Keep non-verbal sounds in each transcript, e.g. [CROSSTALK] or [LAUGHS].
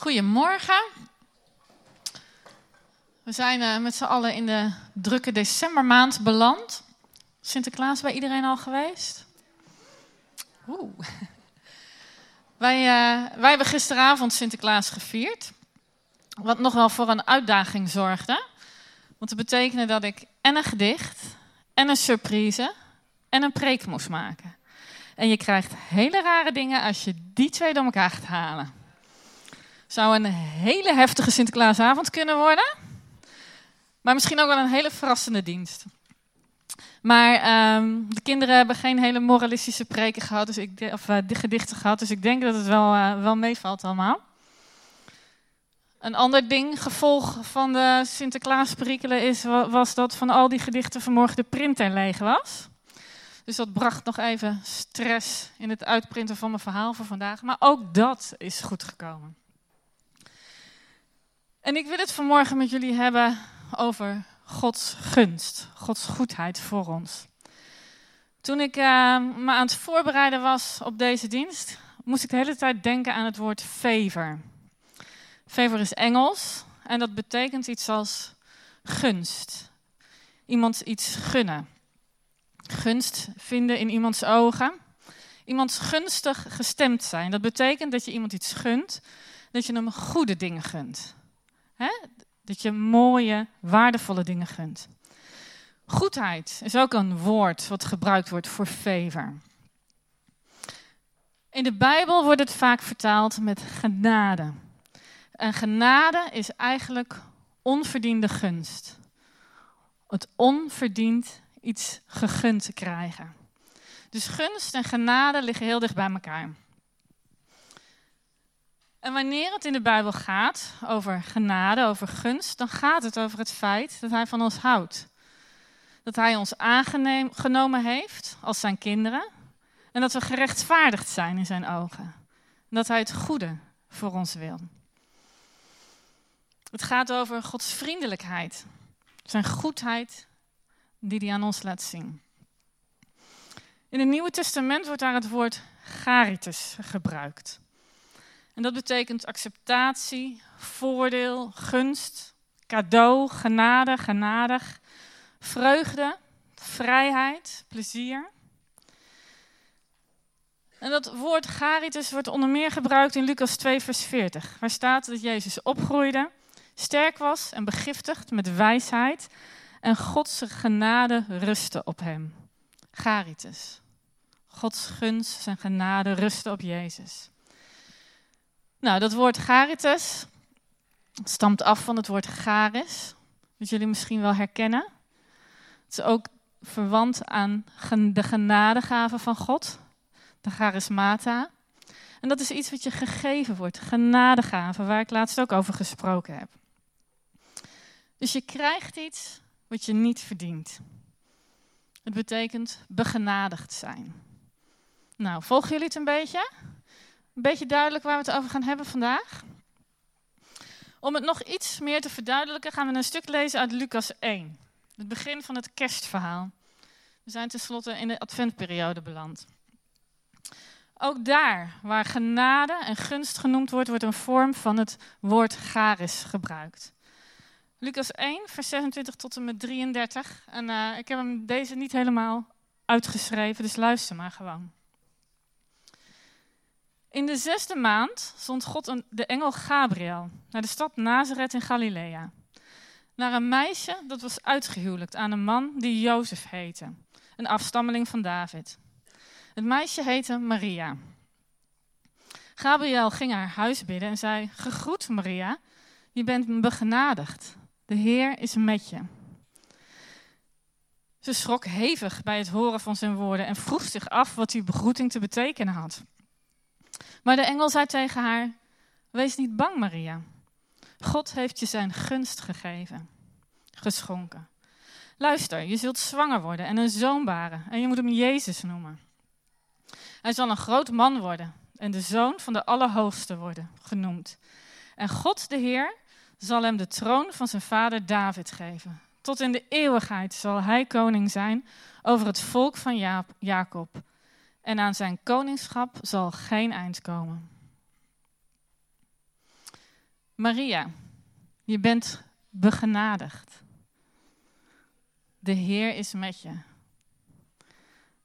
Goedemorgen. We zijn uh, met z'n allen in de drukke decembermaand beland. Sinterklaas bij iedereen al geweest? Oeh. [LAUGHS] Wij, uh, wij hebben gisteravond Sinterklaas gevierd. Wat nog wel voor een uitdaging zorgde. Want dat betekende dat ik en een gedicht, en een surprise, en een preek moest maken. En je krijgt hele rare dingen als je die twee door elkaar gaat halen. Zou een hele heftige Sinterklaasavond kunnen worden. Maar misschien ook wel een hele verrassende dienst. Maar um, de kinderen hebben geen hele moralistische preken gehad, dus ik, of uh, gedichten gehad, dus ik denk dat het wel, uh, wel meevalt allemaal. Een ander ding, gevolg van de Sinterklaasperikelen, is, was dat van al die gedichten vanmorgen de printer leeg was. Dus dat bracht nog even stress in het uitprinten van mijn verhaal voor vandaag. Maar ook dat is goed gekomen. En ik wil het vanmorgen met jullie hebben over Gods gunst, Gods goedheid voor ons. Toen ik uh, me aan het voorbereiden was op deze dienst, moest ik de hele tijd denken aan het woord favor. Favor is Engels en dat betekent iets als gunst. Iemand iets gunnen. Gunst vinden in iemands ogen. Iemand gunstig gestemd zijn. Dat betekent dat je iemand iets gunt, dat je hem goede dingen gunt. Dat je mooie, waardevolle dingen gunt. Goedheid is ook een woord wat gebruikt wordt voor favor. In de Bijbel wordt het vaak vertaald met genade. En genade is eigenlijk onverdiende gunst. Het onverdiend iets gegund te krijgen. Dus gunst en genade liggen heel dicht bij elkaar. En wanneer het in de Bijbel gaat over genade, over gunst, dan gaat het over het feit dat Hij van ons houdt. Dat Hij ons aangenomen heeft als zijn kinderen en dat we gerechtvaardigd zijn in zijn ogen. En dat Hij het goede voor ons wil. Het gaat over Gods vriendelijkheid, zijn goedheid die Hij aan ons laat zien. In het Nieuwe Testament wordt daar het woord charitas gebruikt. En dat betekent acceptatie, voordeel, gunst, cadeau, genade, genadig, vreugde, vrijheid, plezier. En dat woord charitas wordt onder meer gebruikt in Lucas 2, vers 40, waar staat dat Jezus opgroeide, sterk was en begiftigd met wijsheid en Gods genade rustte op hem. Charitas. Gods gunst en genade rustte op Jezus. Nou, dat woord charitas stamt af van het woord charis, dat jullie misschien wel herkennen. Het is ook verwant aan de genadegave van God, de charismata. En dat is iets wat je gegeven wordt, genadegave, waar ik laatst ook over gesproken heb. Dus je krijgt iets wat je niet verdient. Het betekent begenadigd zijn. Nou, volgen jullie het een beetje? Een beetje duidelijk waar we het over gaan hebben vandaag? Om het nog iets meer te verduidelijken, gaan we een stuk lezen uit Lucas 1. Het begin van het kerstverhaal. We zijn tenslotte in de adventperiode beland. Ook daar, waar genade en gunst genoemd wordt, wordt een vorm van het woord charis gebruikt. Lucas 1, vers 26 tot en met 33. En uh, ik heb hem deze niet helemaal uitgeschreven, dus luister maar gewoon. In de zesde maand zond God een, de engel Gabriel naar de stad Nazareth in Galilea. Naar een meisje dat was uitgehuwelijkt aan een man die Jozef heette, een afstammeling van David. Het meisje heette Maria. Gabriel ging haar huis bidden en zei: Gegroet Maria, je bent begenadigd. De Heer is met je. Ze schrok hevig bij het horen van zijn woorden en vroeg zich af wat die begroeting te betekenen had. Maar de engel zei tegen haar: Wees niet bang, Maria. God heeft je zijn gunst gegeven, geschonken. Luister, je zult zwanger worden en een zoon baren en je moet hem Jezus noemen. Hij zal een groot man worden en de zoon van de Allerhoogste worden genoemd. En God de Heer zal hem de troon van zijn vader David geven. Tot in de eeuwigheid zal hij koning zijn over het volk van Jacob en aan zijn koningschap zal geen eind komen. Maria, je bent begenadigd. De Heer is met je.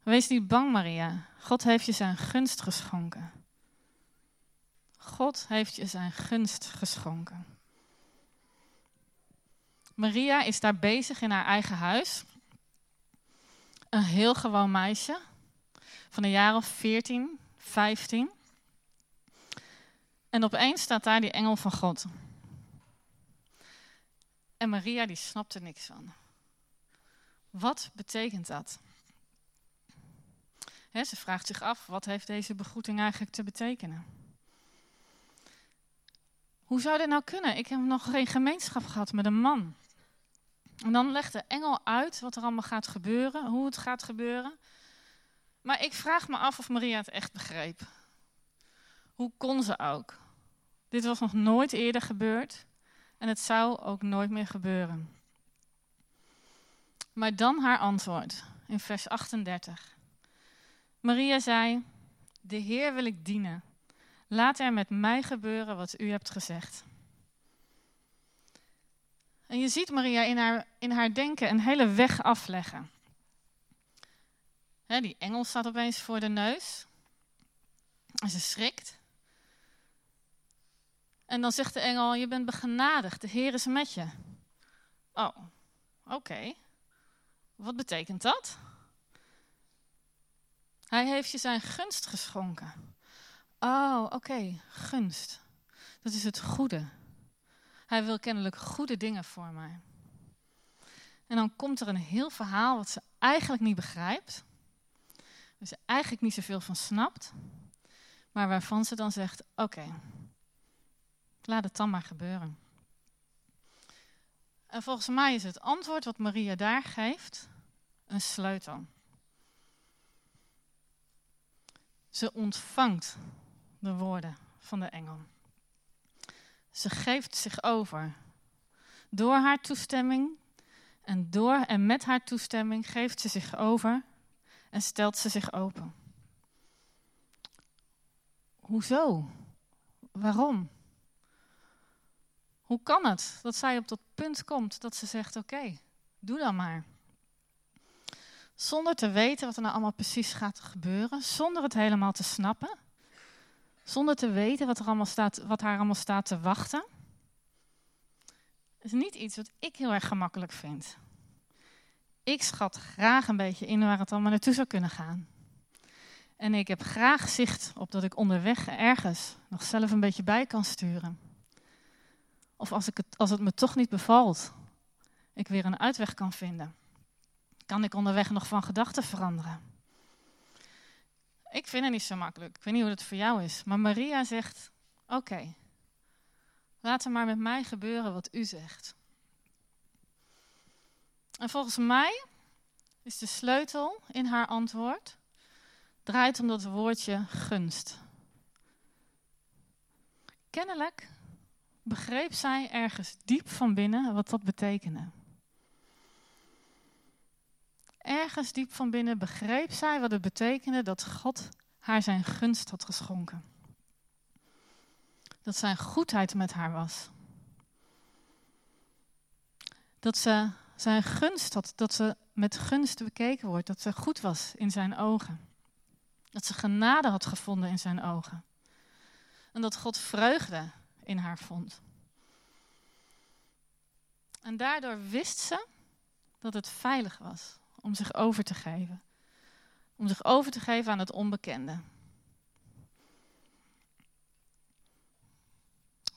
Wees niet bang, Maria. God heeft je zijn gunst geschonken. God heeft je zijn gunst geschonken. Maria is daar bezig in haar eigen huis. Een heel gewoon meisje van een jaar of 14, 15. En opeens staat daar die engel van God. En Maria die er niks van. Wat betekent dat? ze vraagt zich af, wat heeft deze begroeting eigenlijk te betekenen? Hoe zou dit nou kunnen? Ik heb nog geen gemeenschap gehad met een man. En dan legt de engel uit wat er allemaal gaat gebeuren, hoe het gaat gebeuren. Maar ik vraag me af of Maria het echt begreep. Hoe kon ze ook? Dit was nog nooit eerder gebeurd en het zou ook nooit meer gebeuren. Maar dan haar antwoord in vers 38. Maria zei: De Heer wil ik dienen. Laat er met mij gebeuren wat u hebt gezegd. En je ziet Maria in haar, in haar denken een hele weg afleggen. Die engel staat opeens voor de neus. En ze schrikt. En dan zegt de engel: Je bent begenadigd, de Heer is met je. Oh, oké. Wat betekent dat? Hij heeft je zijn gunst geschonken. Oh, oké, gunst. Dat is het goede. Hij wil kennelijk goede dingen voor mij. En dan komt er een heel verhaal wat ze eigenlijk niet begrijpt. Waar ze eigenlijk niet zoveel van snapt. Maar waarvan ze dan zegt: Oké, laat het dan maar gebeuren. En volgens mij is het antwoord wat Maria daar geeft een sleutel. Ze ontvangt de woorden van de engel. Ze geeft zich over. Door haar toestemming en door en met haar toestemming geeft ze zich over en stelt ze zich open. Hoezo? Waarom? Hoe kan het dat zij op dat punt komt dat ze zegt: Oké, doe dan maar. Zonder te weten wat er nou allemaal precies gaat gebeuren, zonder het helemaal te snappen, zonder te weten wat, er allemaal staat, wat haar allemaal staat te wachten. is niet iets wat ik heel erg gemakkelijk vind. Ik schat graag een beetje in waar het allemaal naartoe zou kunnen gaan. En ik heb graag zicht op dat ik onderweg ergens nog zelf een beetje bij kan sturen. Of als, ik het, als het me toch niet bevalt, ik weer een uitweg kan vinden. Kan ik onderweg nog van gedachten veranderen? Ik vind het niet zo makkelijk. Ik weet niet hoe het voor jou is. Maar Maria zegt: Oké, laat er maar met mij gebeuren wat u zegt. En volgens mij is de sleutel in haar antwoord draait om dat woordje gunst. Kennelijk begreep zij ergens diep van binnen wat dat betekende. Ergens diep van binnen begreep zij wat het betekende dat God haar zijn gunst had geschonken. Dat zijn goedheid met haar was. Dat ze zijn gunst had, dat ze met gunst bekeken wordt, dat ze goed was in zijn ogen. Dat ze genade had gevonden in zijn ogen. En dat God vreugde in haar vond. En daardoor wist ze dat het veilig was om zich over te geven. Om zich over te geven aan het onbekende.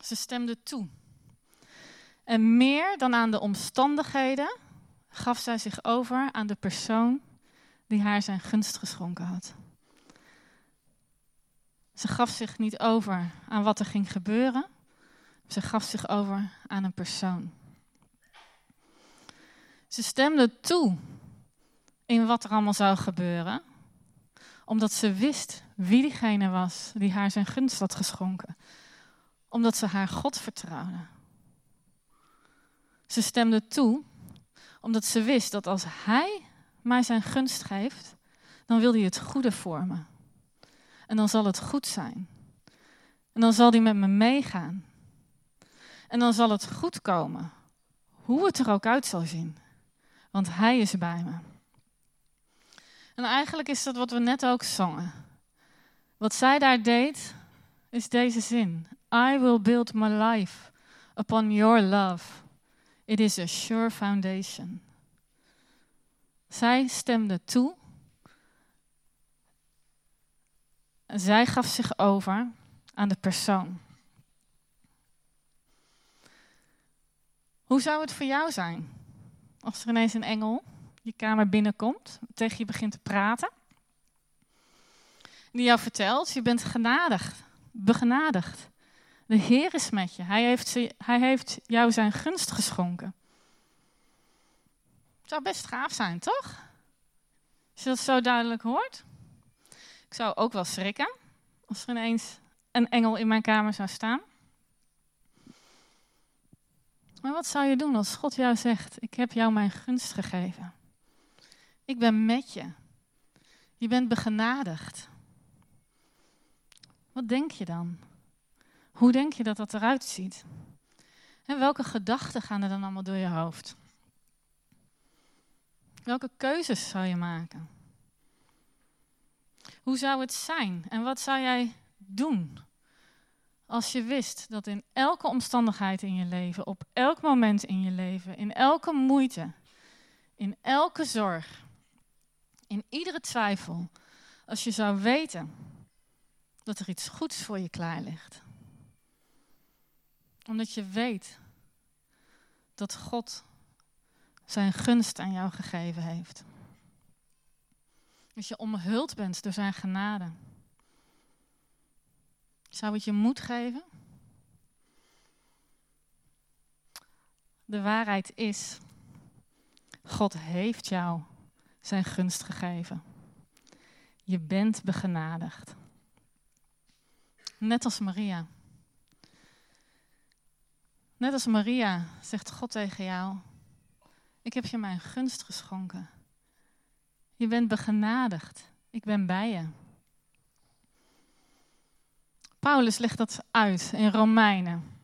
Ze stemde toe. En meer dan aan de omstandigheden gaf zij zich over aan de persoon die haar zijn gunst geschonken had. Ze gaf zich niet over aan wat er ging gebeuren. Ze gaf zich over aan een persoon. Ze stemde toe in wat er allemaal zou gebeuren, omdat ze wist wie diegene was die haar zijn gunst had geschonken, omdat ze haar God vertrouwde. Ze stemde toe omdat ze wist dat als hij mij zijn gunst geeft, dan wil hij het goede voor me. En dan zal het goed zijn. En dan zal hij met me meegaan. En dan zal het goed komen, hoe het er ook uit zal zien. Want Hij is bij me. En eigenlijk is dat wat we net ook zongen. Wat zij daar deed, is deze zin. I will build my life upon your love. It is a sure foundation. Zij stemde toe. Zij gaf zich over aan de persoon. Hoe zou het voor jou zijn als er ineens een engel je kamer binnenkomt, tegen je begint te praten, die jou vertelt, je bent genadigd, begenadigd. De Heer is met je. Hij heeft, hij heeft jou zijn gunst geschonken. Het zou best gaaf zijn, toch? Als je dat zo duidelijk hoort. Ik zou ook wel schrikken als er ineens een engel in mijn kamer zou staan. Maar wat zou je doen als God jou zegt: Ik heb jou mijn gunst gegeven? Ik ben met je. Je bent begenadigd. Wat denk je dan? Hoe denk je dat dat eruit ziet? En welke gedachten gaan er dan allemaal door je hoofd? Welke keuzes zou je maken? Hoe zou het zijn en wat zou jij doen als je wist dat in elke omstandigheid in je leven, op elk moment in je leven, in elke moeite, in elke zorg, in iedere twijfel, als je zou weten dat er iets goeds voor je klaar ligt. Omdat je weet dat God zijn gunst aan jou gegeven heeft. Dat je omhuld bent door zijn genade. Zou het je moed geven? De waarheid is, God heeft jou zijn gunst gegeven. Je bent begenadigd. Net als Maria. Net als Maria zegt God tegen jou: Ik heb je mijn gunst geschonken. Je bent begenadigd. Ik ben bij je. Paulus legt dat uit in Romeinen.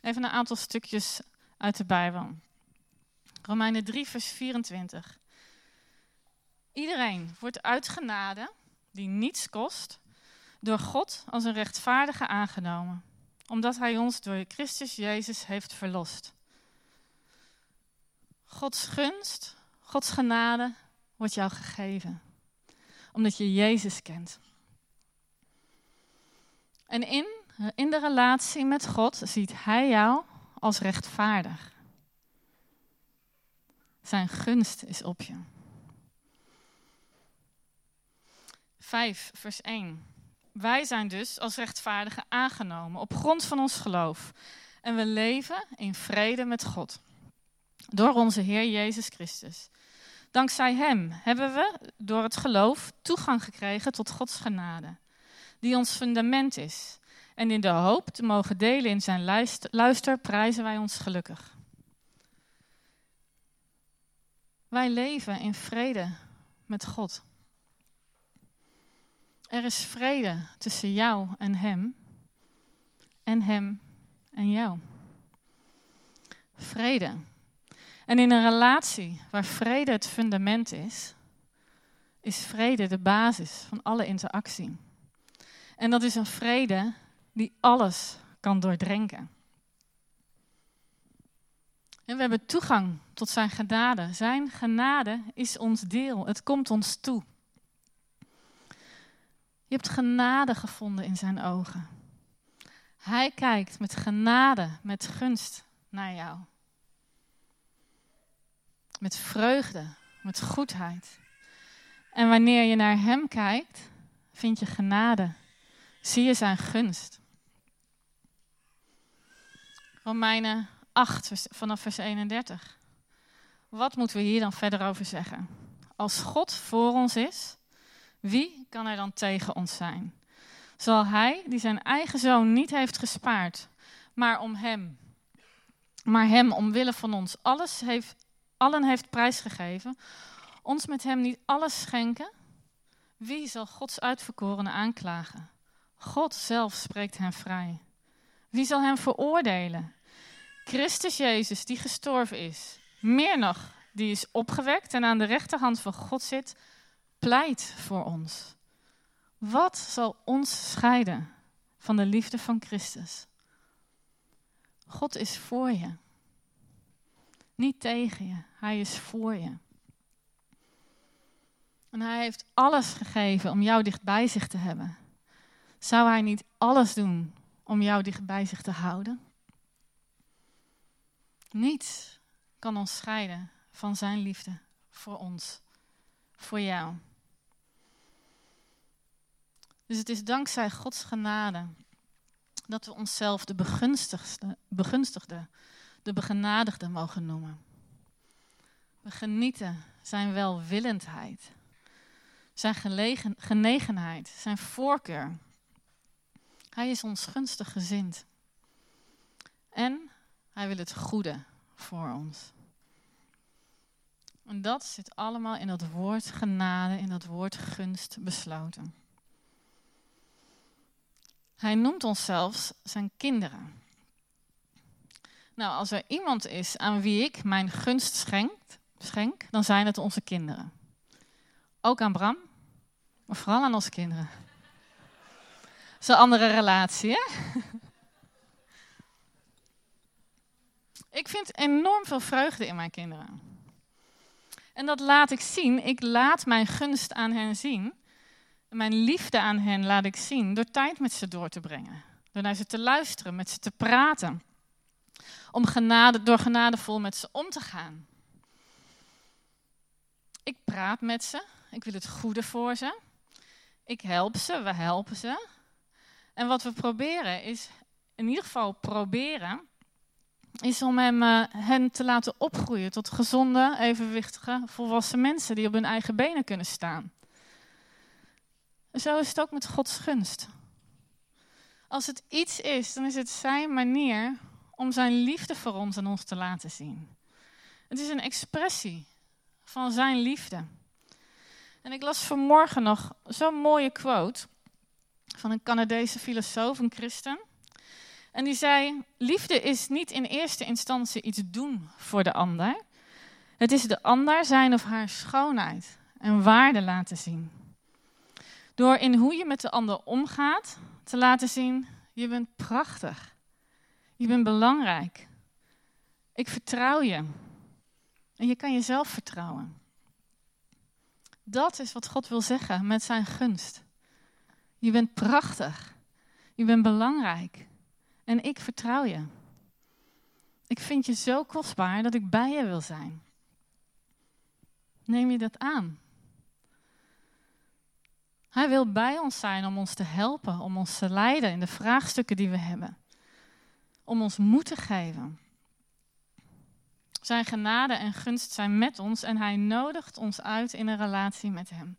Even een aantal stukjes uit de Bijbel. Romeinen 3, vers 24. Iedereen wordt uit genade, die niets kost, door God als een rechtvaardige aangenomen, omdat Hij ons door Christus Jezus heeft verlost. Gods gunst, Gods genade wordt jou gegeven, omdat je Jezus kent. En in, in de relatie met God ziet Hij jou als rechtvaardig. Zijn gunst is op je. 5, vers 1. Wij zijn dus als rechtvaardigen aangenomen op grond van ons geloof. En we leven in vrede met God. Door onze Heer Jezus Christus. Dankzij Hem hebben we door het geloof toegang gekregen tot Gods genade, die ons fundament is. En in de hoop te mogen delen in zijn luister prijzen wij ons gelukkig. Wij leven in vrede met God. Er is vrede tussen jou en Hem en Hem en jou. Vrede. En in een relatie waar vrede het fundament is, is vrede de basis van alle interactie. En dat is een vrede die alles kan doordrenken. En we hebben toegang tot zijn genade. Zijn genade is ons deel. Het komt ons toe. Je hebt genade gevonden in zijn ogen. Hij kijkt met genade, met gunst naar jou. Met vreugde, met goedheid. En wanneer je naar hem kijkt, vind je genade. Zie je zijn gunst. Romeinen 8, vanaf vers 31. Wat moeten we hier dan verder over zeggen? Als God voor ons is, wie kan er dan tegen ons zijn? Zal hij, die zijn eigen zoon niet heeft gespaard, maar om hem, maar hem omwille van ons alles heeft, allen heeft prijsgegeven, ons met hem niet alles schenken? Wie zal Gods uitverkorene aanklagen? God zelf spreekt hem vrij. Wie zal hem veroordelen? Christus Jezus, die gestorven is, meer nog, die is opgewekt en aan de rechterhand van God zit, pleit voor ons. Wat zal ons scheiden van de liefde van Christus? God is voor je. Niet tegen je, Hij is voor je. En Hij heeft alles gegeven om jou dicht bij zich te hebben. Zou Hij niet alles doen om jou dicht bij zich te houden? Niets kan ons scheiden van Zijn liefde voor ons, voor jou. Dus het is dankzij Gods genade dat we onszelf de begunstigde, de begenadigde mogen noemen. We genieten zijn welwillendheid, zijn gelegen, genegenheid, zijn voorkeur. Hij is ons gunstig gezind. En hij wil het goede voor ons. En dat zit allemaal in dat woord genade, in dat woord gunst besloten. Hij noemt ons zelfs zijn kinderen. Nou, als er iemand is aan wie ik mijn gunst schenk, schenk dan zijn het onze kinderen. Ook aan Bram, maar vooral aan onze kinderen. Dat is een andere relatie, hè? Ik vind enorm veel vreugde in mijn kinderen. En dat laat ik zien. Ik laat mijn gunst aan hen zien mijn liefde aan hen laat ik zien door tijd met ze door te brengen. Door naar ze te luisteren, met ze te praten. Om genade, door genadevol met ze om te gaan. Ik praat met ze. Ik wil het goede voor ze. Ik help ze, we helpen ze. En wat we proberen is, in ieder geval proberen, is om hem, uh, hen te laten opgroeien tot gezonde, evenwichtige, volwassen mensen die op hun eigen benen kunnen staan. Zo is het ook met Gods gunst. Als het iets is, dan is het zijn manier om zijn liefde voor ons en ons te laten zien. Het is een expressie van zijn liefde. En ik las vanmorgen nog zo'n mooie quote van een Canadese filosoof, een christen. En die zei: Liefde is niet in eerste instantie iets doen voor de ander. Het is de ander zijn of haar schoonheid en waarde laten zien. Door in hoe je met de ander omgaat te laten zien, je bent prachtig. Je bent belangrijk. Ik vertrouw je. En je kan jezelf vertrouwen. Dat is wat God wil zeggen met zijn gunst. Je bent prachtig. Je bent belangrijk. En ik vertrouw je. Ik vind je zo kostbaar dat ik bij je wil zijn. Neem je dat aan? Hij wil bij ons zijn om ons te helpen, om ons te leiden in de vraagstukken die we hebben. Om ons moed te geven. Zijn genade en gunst zijn met ons en hij nodigt ons uit in een relatie met hem.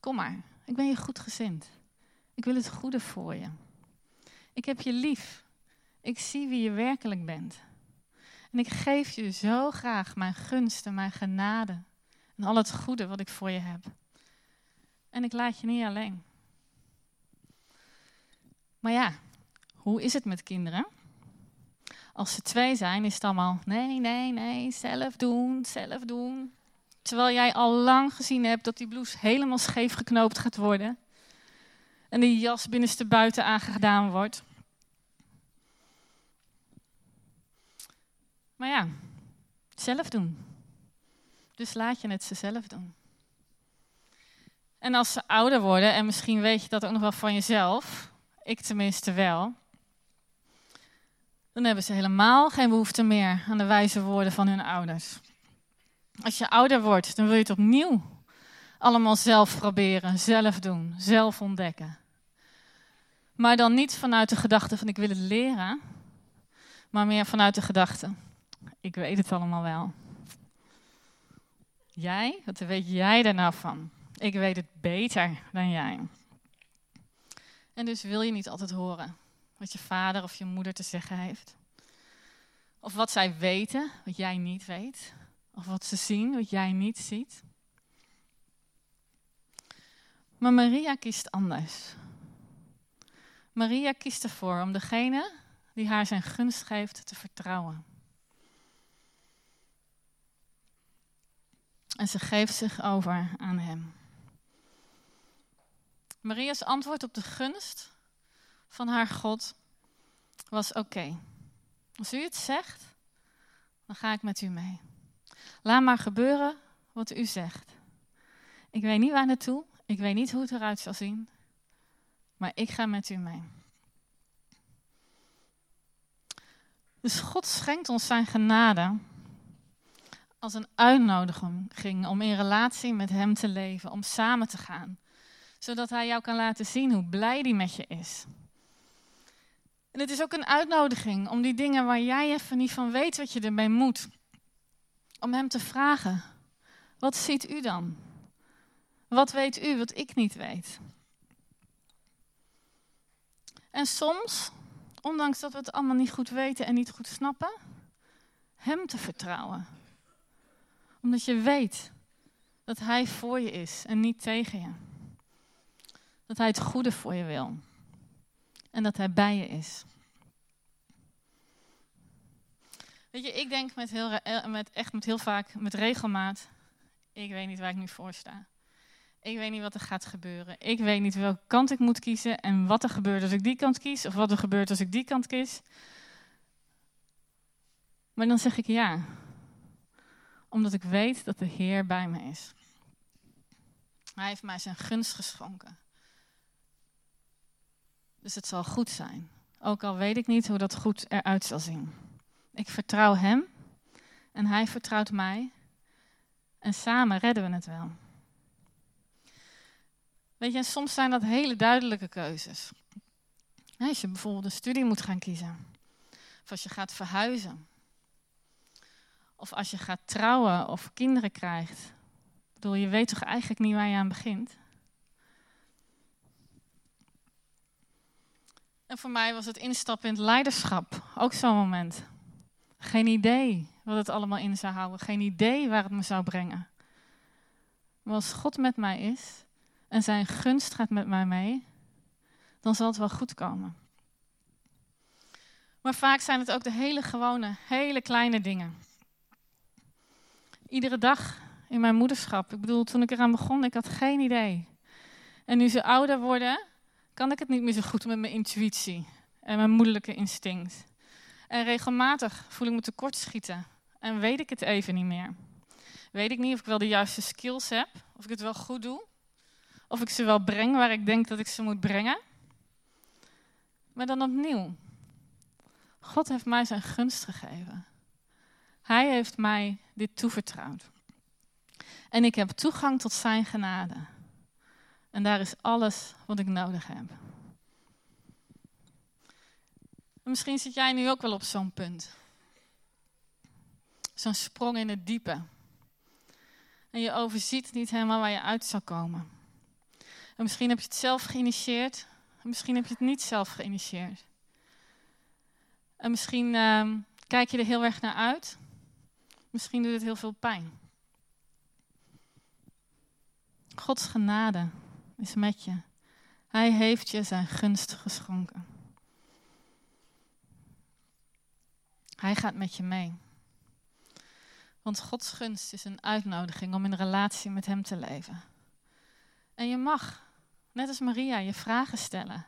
Kom maar, ik ben je goed gezind. Ik wil het goede voor je. Ik heb je lief. Ik zie wie je werkelijk bent. En ik geef je zo graag mijn gunst en mijn genade en al het goede wat ik voor je heb. En ik laat je niet alleen. Maar ja, hoe is het met kinderen? Als ze twee zijn, is het allemaal nee, nee, nee, zelf doen, zelf doen. Terwijl jij al lang gezien hebt dat die blouse helemaal scheef geknoopt gaat worden. En die jas binnenste buiten aangedaan wordt. Maar ja, zelf doen. Dus laat je het ze zelf doen. En als ze ouder worden, en misschien weet je dat ook nog wel van jezelf, ik tenminste wel, dan hebben ze helemaal geen behoefte meer aan de wijze woorden van hun ouders. Als je ouder wordt, dan wil je het opnieuw allemaal zelf proberen, zelf doen, zelf ontdekken. Maar dan niet vanuit de gedachte van ik wil het leren, maar meer vanuit de gedachte, ik weet het allemaal wel. Jij, wat weet jij daar nou van? Ik weet het beter dan jij. En dus wil je niet altijd horen wat je vader of je moeder te zeggen heeft. Of wat zij weten, wat jij niet weet. Of wat ze zien, wat jij niet ziet. Maar Maria kiest anders. Maria kiest ervoor om degene die haar zijn gunst geeft te vertrouwen. En ze geeft zich over aan hem. Maria's antwoord op de gunst van haar God was: Oké, als u het zegt, dan ga ik met u mee. Laat maar gebeuren wat u zegt. Ik weet niet waar naartoe, ik weet niet hoe het eruit zal zien, maar ik ga met u mee. Dus God schenkt ons zijn genade als een uitnodiging om in relatie met Hem te leven, om samen te gaan, zodat Hij jou kan laten zien hoe blij Hij met je is. En het is ook een uitnodiging om die dingen waar jij even niet van weet wat je ermee moet, om Hem te vragen, wat ziet u dan? Wat weet u wat ik niet weet? En soms, ondanks dat we het allemaal niet goed weten en niet goed snappen, Hem te vertrouwen. Omdat je weet dat Hij voor je is en niet tegen je. Dat Hij het goede voor je wil. En dat Hij bij je is. Weet je, ik denk met heel, eh, met, echt met heel vaak, met regelmaat, ik weet niet waar ik nu voor sta. Ik weet niet wat er gaat gebeuren. Ik weet niet welke kant ik moet kiezen en wat er gebeurt als ik die kant kies of wat er gebeurt als ik die kant kies. Maar dan zeg ik ja, omdat ik weet dat de Heer bij me is. Hij heeft mij zijn gunst geschonken. Dus het zal goed zijn. Ook al weet ik niet hoe dat goed eruit zal zien. Ik vertrouw Hem en Hij vertrouwt mij. En samen redden we het wel. Weet je, en soms zijn dat hele duidelijke keuzes. Als je bijvoorbeeld een studie moet gaan kiezen. Of als je gaat verhuizen. Of als je gaat trouwen of kinderen krijgt. Ik bedoel, je weet toch eigenlijk niet waar je aan begint? En voor mij was het instappen in het leiderschap ook zo'n moment. Geen idee wat het allemaal in zou houden. Geen idee waar het me zou brengen. Maar als God met mij is en zijn gunst gaat met mij mee, dan zal het wel goed komen. Maar vaak zijn het ook de hele gewone, hele kleine dingen. Iedere dag in mijn moederschap. Ik bedoel, toen ik eraan begon, ik had geen idee. En nu ze ouder worden, kan ik het niet meer zo goed met mijn intuïtie en mijn moederlijke instinct. En regelmatig voel ik me tekortschieten en weet ik het even niet meer. Weet ik niet of ik wel de juiste skills heb, of ik het wel goed doe, of ik ze wel breng waar ik denk dat ik ze moet brengen. Maar dan opnieuw, God heeft mij zijn gunst gegeven. Hij heeft mij dit toevertrouwd. En ik heb toegang tot zijn genade. En daar is alles wat ik nodig heb. misschien zit jij nu ook wel op zo'n punt. Zo'n sprong in het diepe. En je overziet niet helemaal waar je uit zou komen. En misschien heb je het zelf geïnitieerd. En misschien heb je het niet zelf geïnitieerd. En misschien uh, kijk je er heel erg naar uit. Misschien doet het heel veel pijn. Gods genade is met je. Hij heeft je zijn gunst geschonken. Hij gaat met je mee. Want Gods gunst is een uitnodiging om in relatie met Hem te leven. En je mag, net als Maria, je vragen stellen.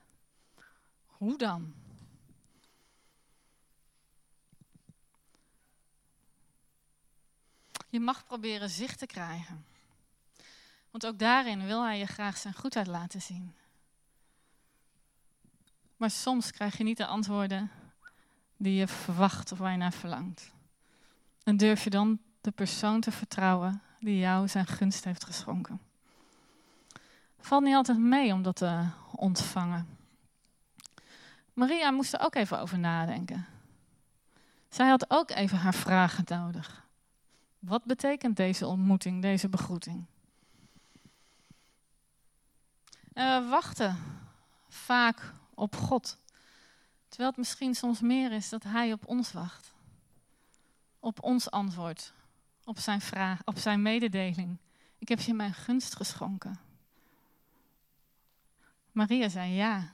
Hoe dan? Je mag proberen zicht te krijgen. Want ook daarin wil hij je graag zijn goedheid laten zien. Maar soms krijg je niet de antwoorden die je verwacht of waar je naar verlangt. En durf je dan de persoon te vertrouwen die jou zijn gunst heeft geschonken. Valt niet altijd mee om dat te ontvangen. Maria moest er ook even over nadenken. Zij had ook even haar vragen nodig. Wat betekent deze ontmoeting, deze begroeting? En we wachten vaak op God. Terwijl het misschien soms meer is dat Hij op ons wacht. Op ons antwoord. Op zijn vraag, op zijn mededeling. Ik heb je mijn gunst geschonken. Maria zei ja.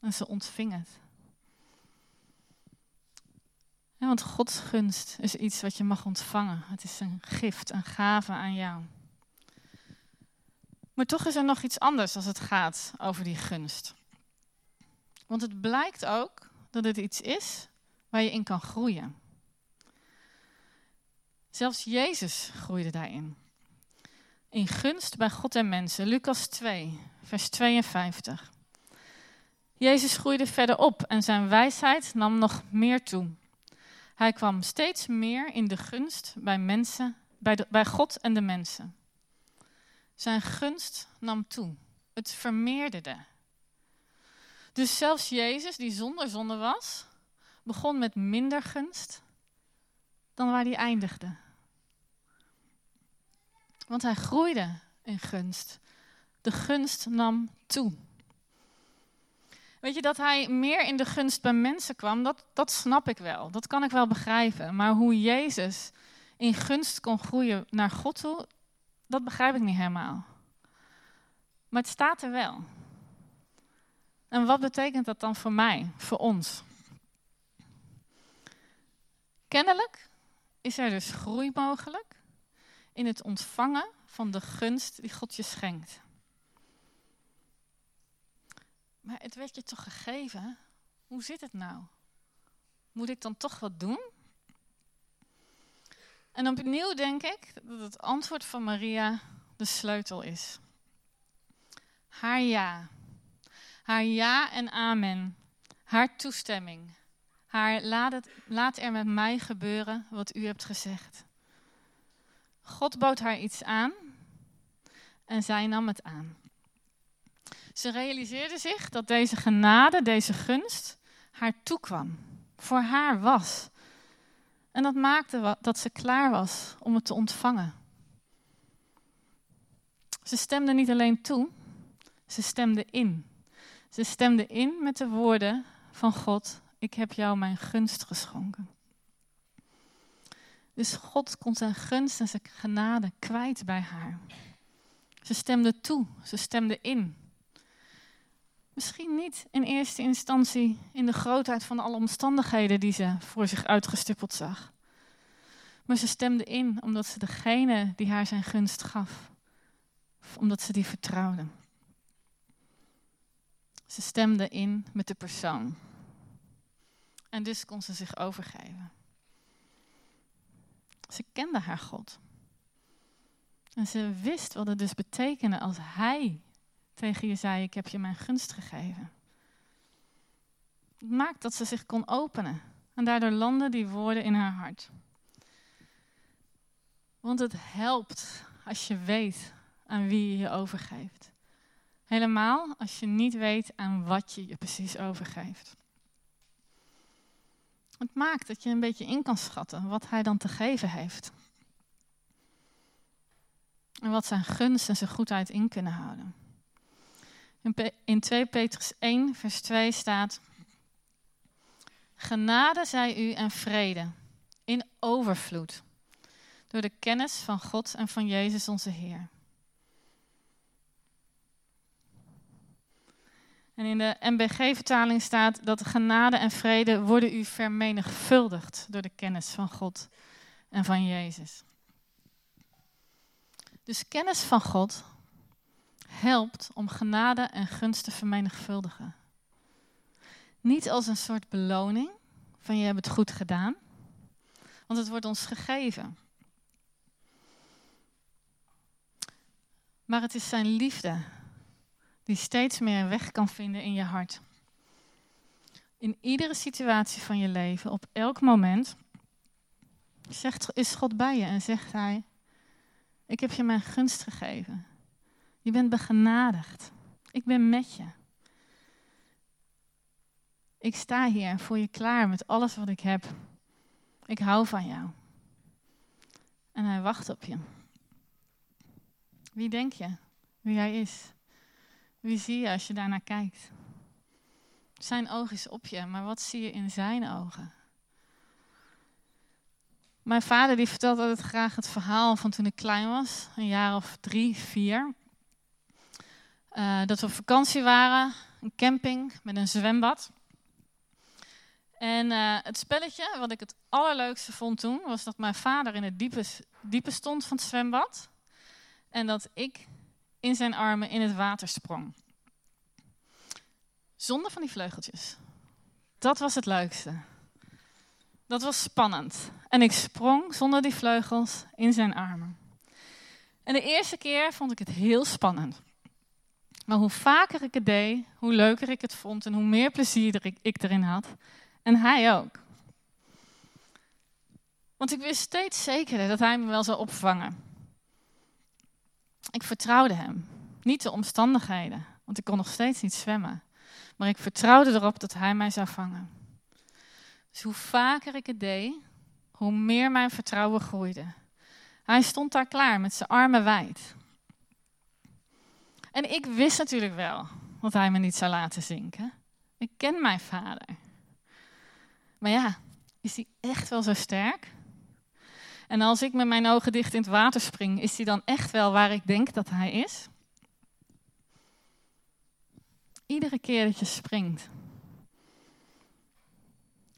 En ze ontving het. want Gods gunst is iets wat je mag ontvangen. Het is een gift, een gave aan jou. Maar toch is er nog iets anders als het gaat over die gunst. Want het blijkt ook dat het iets is waar je in kan groeien. Zelfs Jezus groeide daarin. In gunst bij God en mensen. Lucas 2, vers 52. Jezus groeide verder op en zijn wijsheid nam nog meer toe. Hij kwam steeds meer in de gunst bij mensen, bij, bij God en de mensen. Zijn gunst nam toe. Het vermeerderde. Dus zelfs Jezus, die zonder zonde was, begon met minder gunst dan waar hij eindigde. Want hij groeide in gunst. De gunst nam toe. Weet je, dat hij meer in de gunst bij mensen kwam, dat, dat snap ik wel. Dat kan ik wel begrijpen. Maar hoe Jezus in gunst kon groeien naar God toe, dat begrijp ik niet helemaal. Maar het staat er wel. En wat betekent dat dan voor mij, voor ons? Kennelijk is er dus groei mogelijk in het ontvangen van de gunst die God je schenkt. Maar het werd je toch gegeven? Hoe zit het nou? Moet ik dan toch wat doen? En opnieuw denk ik dat het antwoord van Maria de sleutel is. Haar ja. Haar ja en amen. Haar toestemming. Haar laat, het, laat er met mij gebeuren wat u hebt gezegd. God bood haar iets aan en zij nam het aan. Ze realiseerde zich dat deze genade, deze gunst, haar toekwam, voor haar was. En dat maakte dat ze klaar was om het te ontvangen. Ze stemde niet alleen toe, ze stemde in. Ze stemde in met de woorden van God: Ik heb jou mijn gunst geschonken. Dus God kon zijn gunst en zijn genade kwijt bij haar. Ze stemde toe, ze stemde in. Misschien niet in eerste instantie in de grootheid van alle omstandigheden die ze voor zich uitgestippeld zag. Maar ze stemde in omdat ze degene die haar zijn gunst gaf, omdat ze die vertrouwde. Ze stemde in met de persoon. En dus kon ze zich overgeven. Ze kende haar God. En ze wist wat het dus betekende als hij tegen je zei: Ik heb je mijn gunst gegeven. Het maakt dat ze zich kon openen. En daardoor landden die woorden in haar hart. Want het helpt als je weet aan wie je je overgeeft. Helemaal als je niet weet aan wat je je precies overgeeft. Het maakt dat je een beetje in kan schatten wat hij dan te geven heeft. En wat zijn gunst en zijn goedheid in kunnen houden. In 2 Petrus 1, vers 2 staat: Genade zij u en vrede in overvloed door de kennis van God en van Jezus onze Heer. En in de MBG-vertaling staat dat genade en vrede worden u vermenigvuldigd door de kennis van God en van Jezus. Dus kennis van God helpt om genade en gunst te vermenigvuldigen. Niet als een soort beloning van je hebt het goed gedaan, want het wordt ons gegeven. Maar het is zijn liefde die steeds meer weg kan vinden in je hart. In iedere situatie van je leven, op elk moment, zegt, is God bij je en zegt Hij: Ik heb je mijn gunst gegeven. Je bent begenadigd. Ik ben met je. Ik sta hier voor je klaar met alles wat ik heb. Ik hou van jou. En hij wacht op je. Wie denk je wie hij is? Wie zie je als je daarnaar kijkt? Zijn oog is op je, maar wat zie je in zijn ogen? Mijn vader die vertelt altijd graag het verhaal van toen ik klein was, een jaar of drie, vier. Uh, dat we op vakantie waren, een camping met een zwembad. En uh, het spelletje, wat ik het allerleukste vond toen, was dat mijn vader in het diepe stond van het zwembad. En dat ik in zijn armen in het water sprong. Zonder van die vleugeltjes. Dat was het leukste. Dat was spannend. En ik sprong zonder die vleugels in zijn armen. En de eerste keer vond ik het heel spannend. Maar hoe vaker ik het deed, hoe leuker ik het vond en hoe meer plezier ik, erin had. En hij ook. Want ik wist steeds zekerder dat hij me wel zou opvangen. Ik vertrouwde hem. Niet de omstandigheden, want ik kon nog steeds niet zwemmen. Maar ik vertrouwde erop dat hij mij zou vangen. Dus hoe vaker ik het deed, hoe meer mijn vertrouwen groeide. Hij stond daar klaar met zijn armen wijd. En ik wist natuurlijk wel dat hij me niet zou laten zinken. Ik ken mijn vader. Maar ja, is hij echt wel zo sterk? En als ik met mijn ogen dicht in het water spring, is hij dan echt wel waar ik denk dat hij is? Iedere keer dat je springt,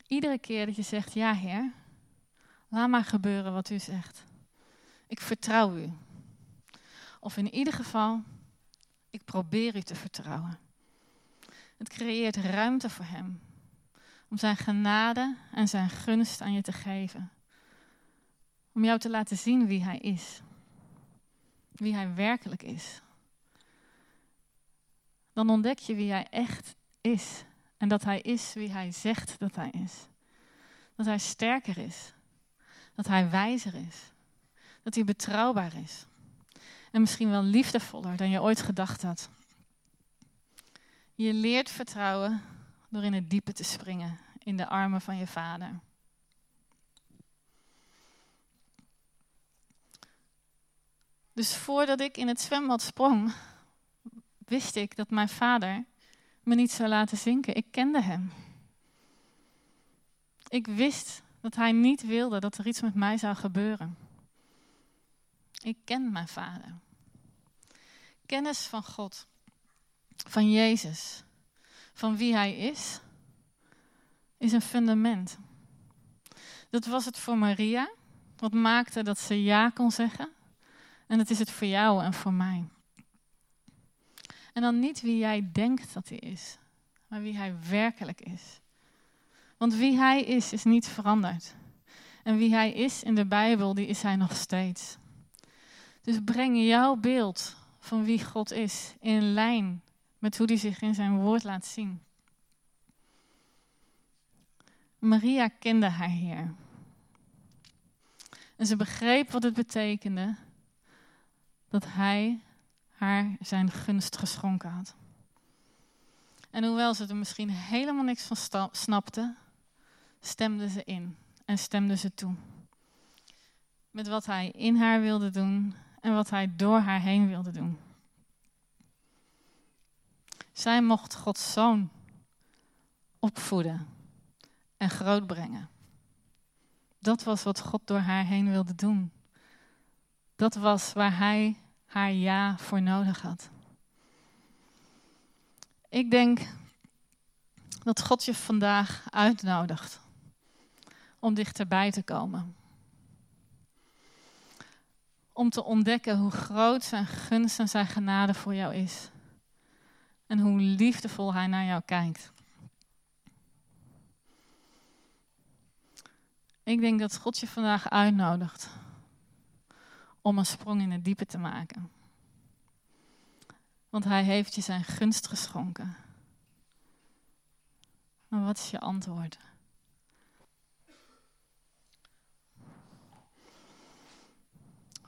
iedere keer dat je zegt, ja Heer, laat maar gebeuren wat u zegt. Ik vertrouw u. Of in ieder geval, ik probeer u te vertrouwen. Het creëert ruimte voor Hem om Zijn genade en Zijn gunst aan je te geven. Om jou te laten zien wie Hij is. Wie Hij werkelijk is. Dan ontdek je wie Hij echt is. En dat Hij is wie Hij zegt dat Hij is. Dat Hij sterker is. Dat Hij wijzer is. Dat Hij betrouwbaar is. En misschien wel liefdevoller dan je ooit gedacht had. Je leert vertrouwen door in het diepe te springen, in de armen van je vader. Dus voordat ik in het zwembad sprong, wist ik dat mijn vader me niet zou laten zinken. Ik kende hem. Ik wist dat hij niet wilde dat er iets met mij zou gebeuren. Ik ken mijn vader. Kennis van God, van Jezus, van wie Hij is, is een fundament. Dat was het voor Maria, wat maakte dat ze ja kon zeggen. En dat is het voor jou en voor mij. En dan niet wie jij denkt dat hij is, maar wie hij werkelijk is. Want wie hij is, is niet veranderd. En wie hij is in de Bijbel, die is hij nog steeds. Dus breng jouw beeld van wie God is in lijn met hoe hij zich in zijn woord laat zien. Maria kende haar Heer. En ze begreep wat het betekende dat hij haar zijn gunst geschonken had. En hoewel ze er misschien helemaal niks van snapte, stemde ze in en stemde ze toe. Met wat hij in haar wilde doen en wat hij door haar heen wilde doen. Zij mocht Gods zoon opvoeden en grootbrengen. Dat was wat God door haar heen wilde doen. Dat was waar hij haar ja voor nodig had. Ik denk dat God je vandaag uitnodigt om dichterbij te komen om te ontdekken hoe groot zijn gunst en zijn genade voor jou is. En hoe liefdevol hij naar jou kijkt. Ik denk dat God je vandaag uitnodigt om een sprong in het diepe te maken. Want hij heeft je zijn gunst geschonken. Maar wat is je antwoord?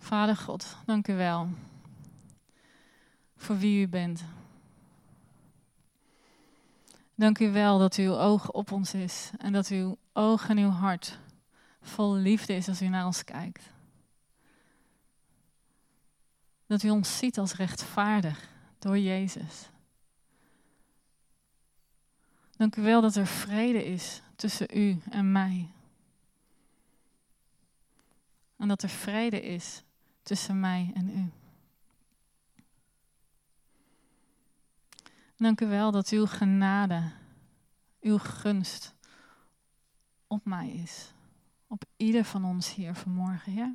Vader God, dank u wel voor wie u bent. Dank u wel dat uw oog op ons is en dat uw oog en uw hart vol liefde is als u naar ons kijkt. Dat u ons ziet als rechtvaardig door Jezus. Dank u wel dat er vrede is tussen u en mij. En dat er vrede is tussen mij en u. Dank u wel dat uw genade, uw gunst op mij is. Op ieder van ons hier vanmorgen, ja?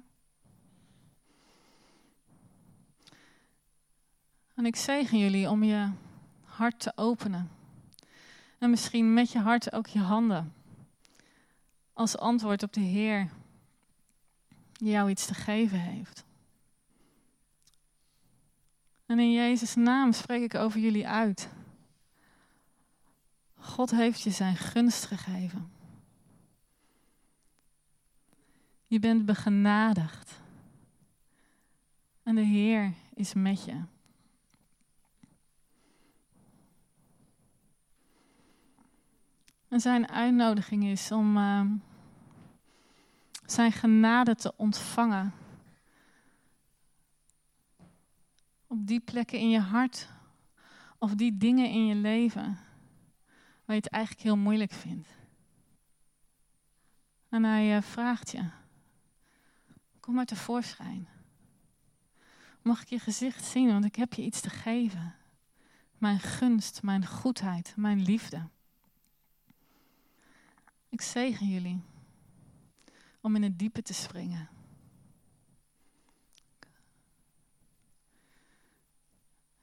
En ik zegen jullie om je hart te openen. En misschien met je hart ook je handen. Als antwoord op de Heer die jou iets te geven heeft. En in Jezus' naam spreek ik over jullie uit. God heeft je zijn gunst gegeven. Je bent begenadigd. En de Heer is met je. En zijn uitnodiging is om uh, zijn genade te ontvangen. Op die plekken in je hart of die dingen in je leven waar je het eigenlijk heel moeilijk vindt. En hij uh, vraagt je, kom maar tevoorschijn. Mag ik je gezicht zien, want ik heb je iets te geven. Mijn gunst, mijn goedheid, mijn liefde. Ik zegen jullie om in het diepe te springen.